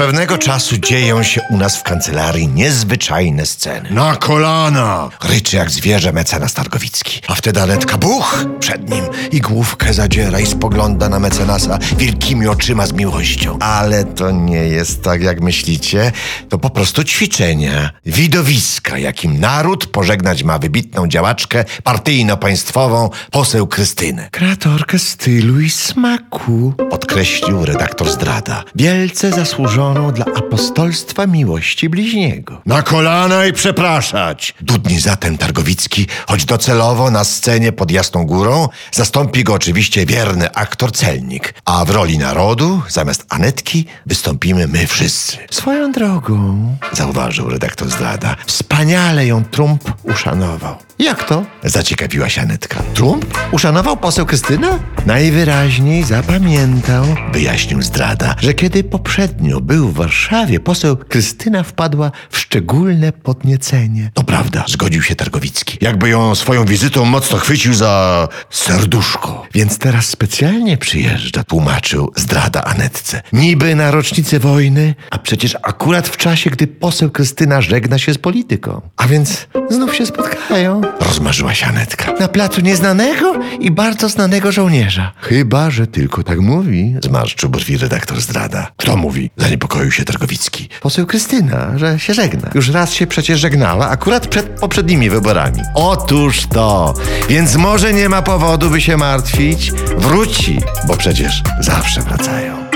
pewnego czasu dzieją się u nas w kancelarii niezwyczajne sceny. Na kolana! Ryczy jak zwierzę mecenas Targowicki. Wtedy Anetka buch przed nim i główkę zadziera i spogląda na mecenasa wielkimi oczyma z miłością. Ale to nie jest tak, jak myślicie. To po prostu ćwiczenia, widowiska, jakim naród pożegnać ma wybitną działaczkę partyjno-państwową poseł Krystynę. Kreatorkę stylu i smaku, podkreślił redaktor Zdrada. Wielce zasłużoną dla apostolstwa miłości bliźniego. Na kolana i przepraszać! Dudni zatem Targowicki, choć docelowo na scenie pod Jasną Górą zastąpi go oczywiście wierny aktor Celnik, a w roli narodu zamiast Anetki wystąpimy my wszyscy. Swoją drogą, zauważył redaktor Zdrada, wspaniale ją Trump uszanował. Jak to? Zaciekawiła się Anetka. Trump? Uszanował poseł Krystyna? Najwyraźniej zapamiętał, wyjaśnił Zdrada, że kiedy poprzednio był w Warszawie, poseł Krystyna wpadła w szczególne podniecenie. To prawda, zgodził się Targowicki. Jakby ją swoją wizytą mocno chwycił za serduszko. Więc teraz specjalnie przyjeżdża, tłumaczył zdrada Anetce. Niby na rocznicę wojny, a przecież akurat w czasie, gdy poseł Krystyna żegna się z polityką. A więc znów się spotkają. Rozmarzyła się Anetka. Na placu nieznanego i bardzo znanego żołnierza. Chyba, że tylko tak mówi, zmarszczył brwi redaktor zdrada. Kto mówi? Zaniepokoił się Targowicki. Poseł Krystyna, że się żegna. Już raz się przecież żegnała, akurat przed poprzednimi wyborami. Otóż to. Więc może nie ma powodu, by się martwić. Wróci, bo przecież zawsze wracają.